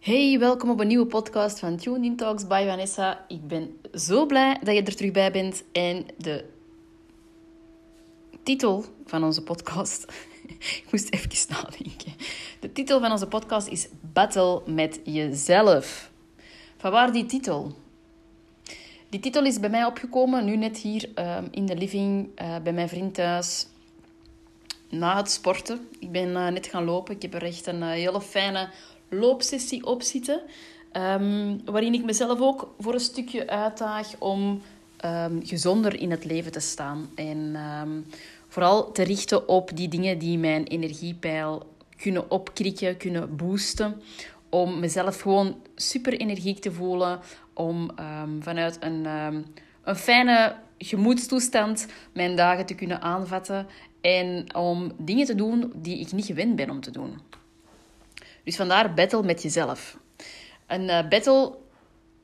Hey, welkom op een nieuwe podcast van Tune Talks by Vanessa. Ik ben zo blij dat je er terug bij bent. En de titel van onze podcast. ik moest even nadenken. De titel van onze podcast is Battle met jezelf. Van waar die titel? Die titel is bij mij opgekomen, nu net hier ehm, in de living, uh, bij mijn vriend thuis. Na het sporten. Ik ben uh, net gaan lopen. Ik heb er echt een uh, hele fijne loopsessie op zitten. Ehm, waarin ik mezelf ook voor een stukje uitdaag om um, gezonder in het leven te staan. En ehm, vooral te richten op die dingen die mijn energiepeil kunnen opkrikken, kunnen boosten. Om mezelf gewoon super energiek te voelen. Om vanuit een, een fijne gemoedstoestand mijn dagen te kunnen aanvatten. En om dingen te doen die ik niet gewend ben om te doen. Dus vandaar battle met jezelf. Een uh, battle,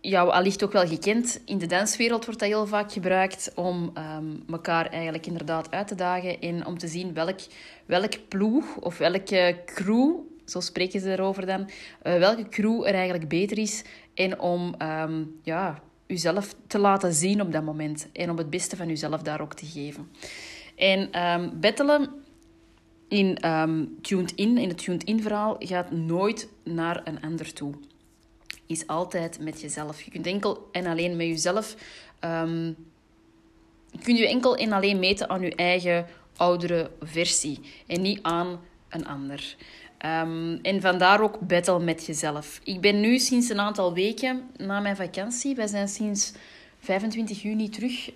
jou allicht ook wel gekend, in de danswereld wordt dat heel vaak gebruikt om um, elkaar eigenlijk inderdaad uit te dagen en om te zien welk, welk ploeg of welke crew, zo spreken ze erover dan, uh, welke crew er eigenlijk beter is en om um, ja, uzelf te laten zien op dat moment en om het beste van uzelf daar ook te geven. En um, battelen in um, Tuned In, in het Tuned In verhaal, gaat nooit naar een ander toe. Is altijd met jezelf. Je kunt enkel en alleen met jezelf... Um, kun je enkel en alleen meten aan je eigen oudere versie. En niet aan een ander. Um, en vandaar ook battle met jezelf. Ik ben nu sinds een aantal weken na mijn vakantie. Wij zijn sinds 25 juni terug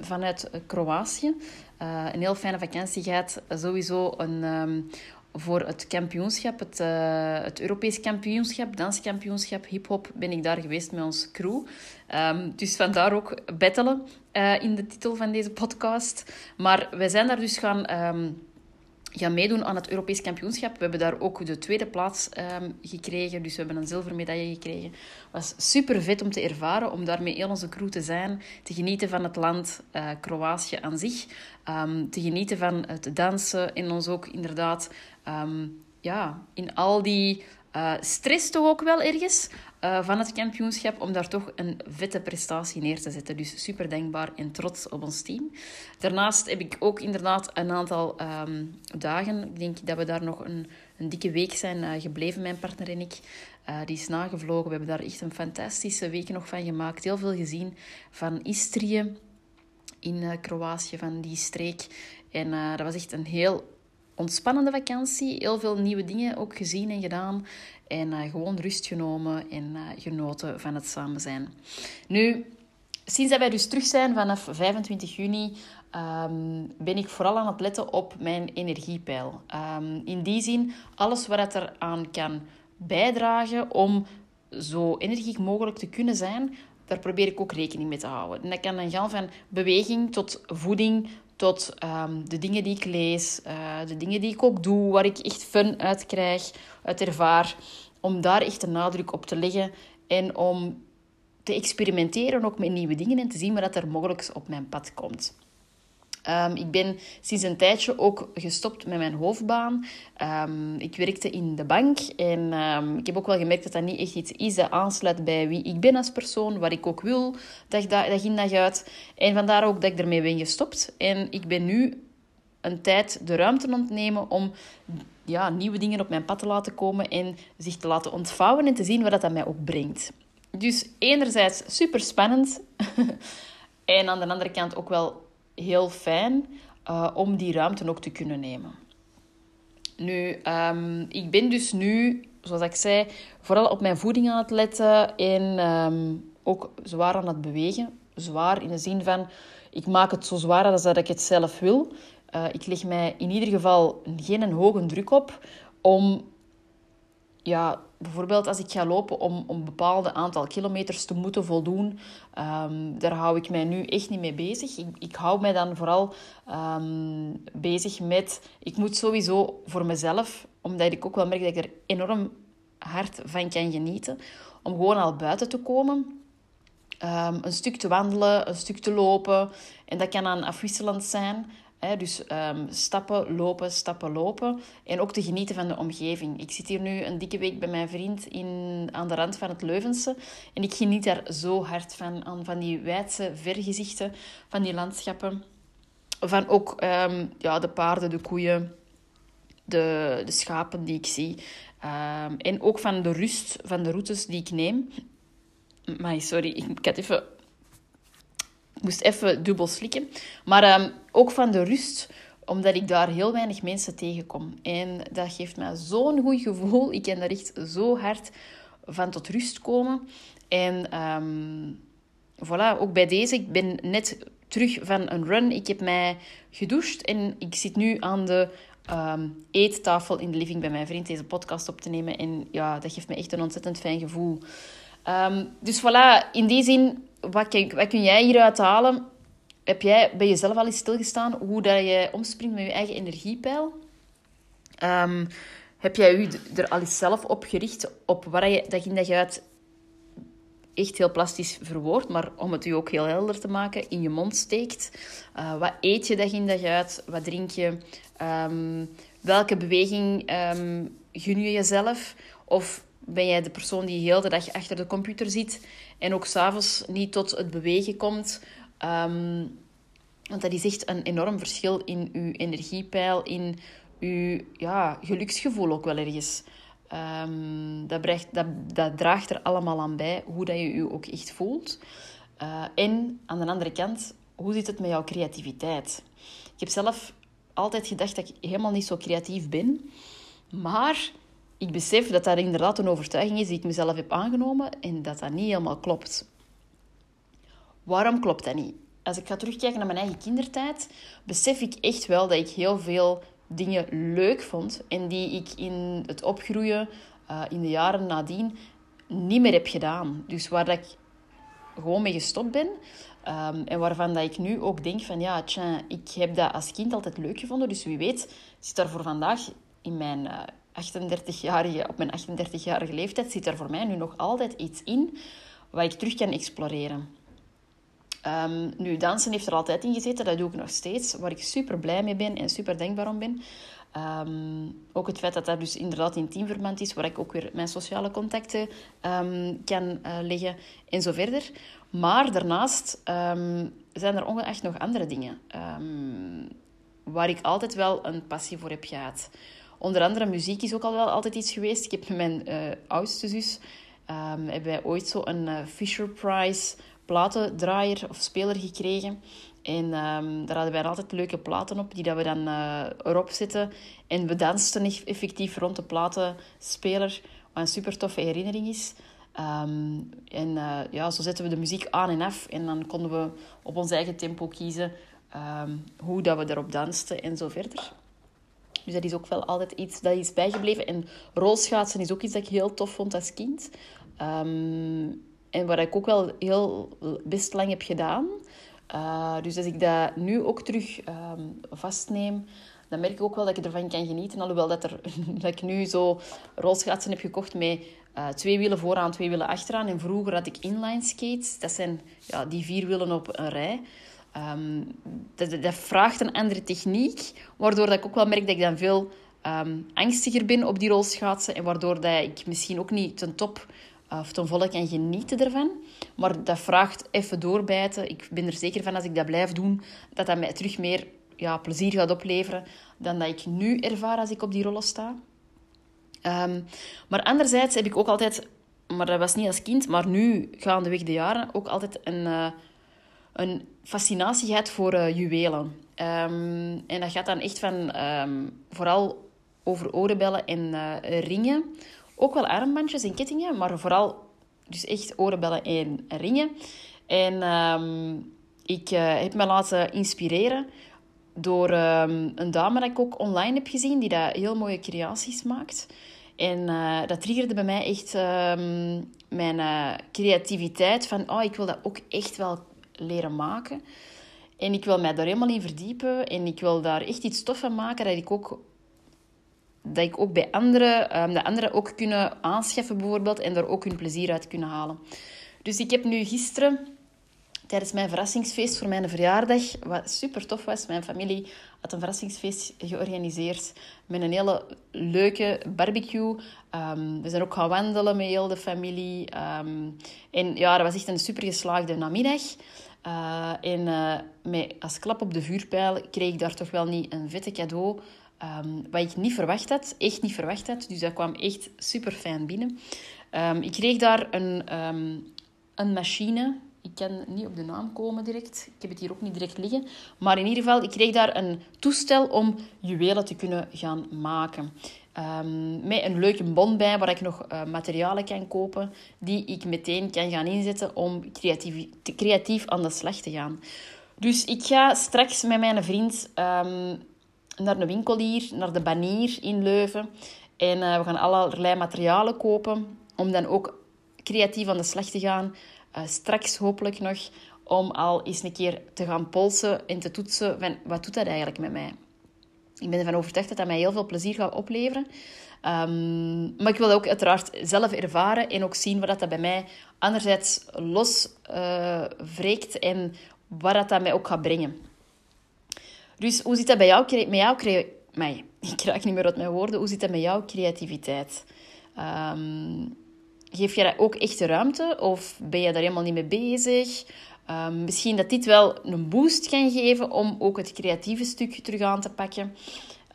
vanuit Kroatië. Uh, een heel fijne vakantie gehad. Sowieso een, um, voor het kampioenschap, het, uh, het Europees kampioenschap, danskampioenschap, hip-hop, ben ik daar geweest met ons crew. Um, dus vandaar ook battelen uh, in de titel van deze podcast. Maar wij zijn daar dus gaan gaan meedoen aan het Europees kampioenschap. We hebben daar ook de tweede plaats um, gekregen. Dus we hebben een zilveren medaille gekregen. Was super vet om te ervaren, om daarmee heel onze crew te zijn. Te genieten van het land uh, Kroatië aan zich. Um, te genieten van het dansen. En ons ook inderdaad um, ja, in al die uh, stress toch ook wel ergens uh, van het kampioenschap om daar toch een vette prestatie neer te zetten. Dus super denkbaar en trots op ons team. Daarnaast heb ik ook inderdaad een aantal um, dagen, ik denk dat we daar nog een, een dikke week zijn uh, gebleven, mijn partner en ik. die is nagevlogen. We hebben daar echt een fantastische week nog van gemaakt. Heel veel gezien van Istrië in Kroatië, van die streek. En dat was echt een heel ontspannende vakantie. Heel veel nieuwe dingen ook gezien en gedaan. En uh, gewoon rust genomen en uh, genoten van het samen zijn. Nu, sinds dat wij dus terug zijn vanaf 25 juni, um, ben ik vooral aan het letten op mijn energiepeil. Um, in die zin, alles wat er aan kan bijdragen om zo energiek mogelijk te kunnen zijn, daar probeer ik ook rekening mee te houden. En dat kan dan gaan van beweging tot voeding, tot um, de dingen die ik lees, uh, de dingen die ik ook doe, waar ik echt fun uit krijg, uit ervaar. Om daar echt een nadruk op te leggen en om te experimenteren ook met nieuwe dingen en te zien wat er mogelijk op mijn pad komt. Um, ik ben sinds een tijdje ook gestopt met mijn hoofdbaan. Um, ik werkte in de bank en um, ik heb ook wel gemerkt dat dat niet echt iets is dat aansluit bij wie ik ben als persoon, wat ik ook wil, dag, dag in dag uit. En vandaar ook dat ik ermee ben gestopt. En ik ben nu een tijd de ruimte ontnemen om ja, nieuwe dingen op mijn pad te laten komen en zich te laten ontvouwen en te zien wat dat mij ook brengt. Dus enerzijds super spannend en aan de andere kant ook wel heel fijn uh, om die ruimte ook te kunnen nemen. Nu, um, ik ben dus nu, zoals ik zei, vooral op mijn voeding aan het letten en um, ook zwaar aan het bewegen. Zwaar in de zin van, ik maak het zo zwaar als dat ik het zelf wil. Uh, ik leg mij in ieder geval geen hoge druk op om ja, bijvoorbeeld als ik ga lopen om, om een bepaald aantal kilometers te moeten voldoen, um, daar hou ik mij nu echt niet mee bezig. Ik, ik hou mij dan vooral ehm, bezig met, ik moet sowieso voor mezelf, omdat ik ook wel merk dat ik er enorm hard van kan genieten, om gewoon al buiten te komen. Um, een stuk te wandelen, een stuk te lopen. En dat kan dan afwisselend zijn dus um, stappen, lopen, stappen, lopen. En ook te genieten van de omgeving. Ik zit hier nu een dikke week bij mijn vriend in, aan de rand van het Leuvense. En ik geniet daar zo hard van. Aan, van die wijdse vergezichten, van die landschappen. Van ook um, ja, de paarden, de koeien, de, de schapen die ik zie. Um, en ook van de rust van de routes die ik neem. Maar sorry, ik had even moest even dubbel slikken. Maar um, ook van de rust, omdat ik daar heel weinig mensen tegenkom. En dat geeft mij zo'n goed gevoel. Ik kan daar echt zo hard van tot rust komen. En um, voilà, ook bij deze. Ik ben net terug van een run. Ik heb mij gedoucht en ik zit nu aan de um, eettafel in de living bij mijn vriend deze podcast op te nemen. En ja, dat geeft me echt een ontzettend fijn gevoel. Dus voilà, in die zin wat, kun, wat kun jij hieruit halen? Heb jij bij jezelf al eens stilgestaan hoe dat je omspringt met je eigen energiepeil? Um, heb jij je er al eens zelf op gericht op waar je, je, dat je uit echt heel plastisch verwoord, maar om het u ook heel helder te maken, in je mond steekt. Uh, wat eet je dag in dag uit? Wat drink je? Um, welke beweging um, gun je jezelf? Of ben jij de persoon die heel de dag achter de computer zit en ook s'avonds niet tot het bewegen komt. Um, want dat is echt een enorm verschil in je energiepeil, in je ja, geluksgevoel ook wel ergens. Um, dat, brengt, dat, dat, draagt er allemaal aan bij, hoe dat je je ook echt voelt. Uh, en aan de andere kant, hoe zit het met jouw creativiteit? Ik heb zelf altijd gedacht dat ik helemaal niet zo creatief ben. Maar ik besef dat dat inderdaad een overtuiging is die ik mezelf heb aangenomen en dat dat niet helemaal klopt. Waarom klopt dat niet? Als ik ga terugkijken naar mijn eigen kindertijd, besef ik echt wel dat ik heel veel dingen leuk vond en die ik in het opgroeien, uh, in de jaren nadien, niet meer heb gedaan. Dus waar dat ik gewoon mee gestopt ben. Um, en waarvan dat ik nu ook denk van ja, tja, ik heb dat als kind altijd leuk gevonden. Dus wie weet zit daar voor vandaag in mijn uh, 38-jarige, op mijn 38-jarige leeftijd zit er voor mij nu nog altijd iets in wat ik terug kan exploreren. Um, nu, dansen heeft er altijd in gezeten, dat doe ik nog steeds, waar ik super blij mee ben en super denkbaar om ben. Um, ook het feit dat dat dus inderdaad in teamverband is, waar ik ook weer mijn sociale contacten um, kan uh, leggen en zo verder. Maar daarnaast zijn er ongeacht nog andere dingen waar ik altijd wel een passie voor heb gehad. Onder andere muziek is ook al wel altijd iets geweest. Ik heb met mijn uh, oudste zus um, hebben wij ooit zo een uh, Fisher Price platendraaier of speler gekregen. En um, daar hadden wij altijd leuke platen op, die dat we dan uh, erop zetten. En we dansten effectief rond de platenspeler, wat een super toffe herinnering is. Um, en ja, zo zetten we de muziek aan en af. En dan konden we op ons eigen tempo kiezen hoe dat we erop dansten en zo verder. Dus dat is ook wel altijd iets dat is bijgebleven. En rolschaatsen is ook iets dat ik heel tof vond als kind. Um, en waar ik ook wel heel best lang heb gedaan. Uh, dus als ik dat nu ook terug um, vastneem, dan merk ik ook wel dat ik ervan kan genieten. Alhoewel dat, er, dat ik nu zo rolschaatsen heb gekocht met uh, twee wielen vooraan, twee wielen achteraan. En vroeger had ik inline skates. Dat zijn ja, die vier wielen op een rij. Um, dat, dat, vraagt een andere techniek, waardoor dat ik ook wel merk dat ik dan veel um, angstiger ben op die rolschaatsen en waardoor dat ik misschien ook niet ten top of ten volle kan genieten ervan. Maar dat vraagt even doorbijten. Ik ben er zeker van als ik dat blijf doen, dat dat mij terug meer ja, plezier gaat opleveren dan dat ik nu ervaar als ik op die rollen sta. Um, maar anderzijds heb ik ook altijd, maar dat was niet als kind, maar nu gaandeweg de jaren, ook altijd een... Uh, een fascinatie gehad voor uh, juwelen. Um, en dat gaat dan echt van um, vooral over oorbellen en uh, ringen. Ook wel armbandjes en kettingen, maar vooral dus echt oorbellen en ringen. En um, ik uh, heb me laten inspireren door een dame dat ik ook online heb gezien, die daar heel mooie creaties maakt. En dat triggerde bij mij echt ehm, mijn creativiteit. Van, oh, ik wil dat ook echt wel leren maken. En ik wil mij daar helemaal in verdiepen. En ik wil daar echt iets tof van maken dat ik ook, dat ik ook bij anderen, um, dat anderen ook kunnen aanschaffen bijvoorbeeld. En daar ook hun plezier uit kunnen halen. Dus ik heb nu gisteren tijdens mijn verrassingsfeest voor mijn verjaardag, wat super tof was. Mijn familie had een verrassingsfeest georganiseerd met een hele leuke barbecue. Ehm, we zijn ook gaan wandelen met heel de familie. Ehm, en ja, dat was echt een super geslaagde namiddag. Uh, en uh, met, als klap op de vuurpijl kreeg ik daar toch wel niet een vette cadeau. Um, wat ik niet verwacht had, echt niet verwacht had. Dus dat kwam echt super fijn binnen. ik kreeg daar een, een machine ik kan niet op de naam komen direct. Ik heb het hier ook niet direct liggen. Maar in ieder geval, ik kreeg daar een toestel om juwelen te kunnen gaan maken. Um, met een leuke bon bij, waar ik nog uh, materialen kan kopen, die ik meteen kan gaan inzetten om creatief, creatief aan de slag te gaan. Dus ik ga straks met mijn vriend um, naar de winkel hier, naar de Banier in Leuven. En uh, we gaan allerlei materialen kopen om dan ook creatief aan de slag te gaan. Uh, straks hopelijk nog om al eens een keer te gaan polsen en te toetsen wat doet dat eigenlijk met mij. Ik ben ervan overtuigd dat dat mij heel veel plezier gaat opleveren. Um, maar ik wil ook uiteraard zelf ervaren en ook zien wat dat bij mij anderzijds los uh, en wat dat, mij ook gaat brengen. Dus hoe zit dat bij jou, met jou? Mij, ik raak niet meer uit mijn woorden. Hoe zit dat met jouw creativiteit? Um, geef je dat ook echt ruimte of ben je daar helemaal niet mee bezig? Um, misschien dat dit wel een boost kan geven om ook het creatieve stuk terug aan te pakken.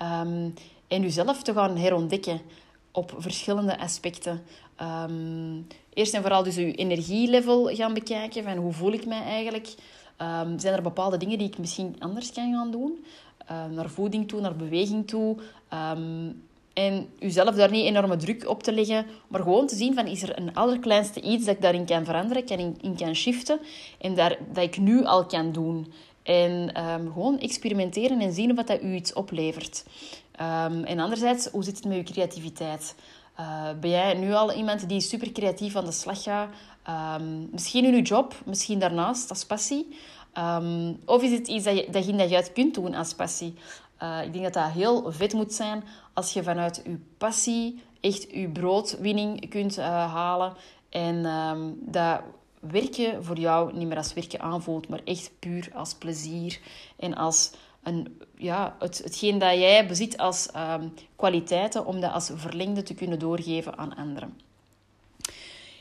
Um, en jezelf te gaan herontdekken op verschillende aspecten. Um, eerst en vooral dus je energielevel gaan bekijken. Van hoe voel ik mij eigenlijk? zijn er bepaalde dingen die ik misschien anders kan gaan doen? naar voeding toe, naar beweging toe. En uzelf daar niet enorme druk op te leggen, maar gewoon te zien van is er een allerkleinste iets dat ik daarin kan veranderen, kan in, in kan shiften en daar, dat ik nu al kan doen. En um, gewoon experimenteren en zien wat dat u iets oplevert. Um, en anderzijds, hoe zit het met uw creativiteit? Uh, ben jij nu al iemand die super creatief aan de slag gaat? Um, misschien in uw job, misschien daarnaast als passie. of is het iets dat je, dat je, dat je uit kunt doen als passie? Uh, ik denk dat dat heel vet moet zijn als je vanuit je passie echt je broodwinning kunt uh, halen. En um, dat werken voor jou niet meer als werken aanvoelt, maar echt puur als plezier. En als een, ja, het, hetgeen dat jij bezit als um, kwaliteiten, om dat als verlengde te kunnen doorgeven aan anderen.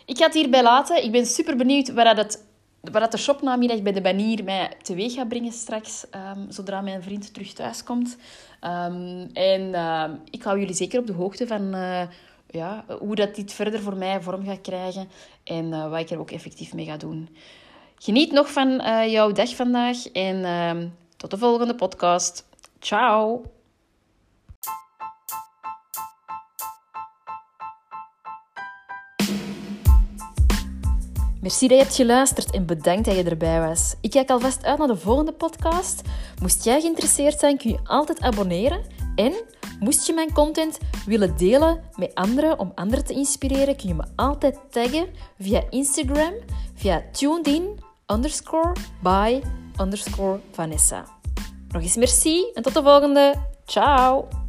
Ik ga het hierbij laten. Ik ben super benieuwd waar dat wat de shopnamiddag bij de banier mij teweeg gaat brengen straks, um, zodra mijn vriend terug thuis komt. Um, en uh, ik hou jullie zeker op de hoogte van uh, ja, hoe dat dit verder voor mij vorm gaat krijgen en uh, wat ik er ook effectief mee ga doen. Geniet nog van jouw dag vandaag en tot de volgende podcast. Ciao! Merci dat je hebt geluisterd en bedankt dat je erbij was. Ik kijk alvast uit naar de volgende podcast. Moest jij geïnteresseerd zijn, kun je altijd abonneren. En moest je mijn content willen delen met anderen om anderen te inspireren, kun je me altijd taggen via Instagram, via tunedin underscore by. Nog eens merci en tot de volgende. Ciao!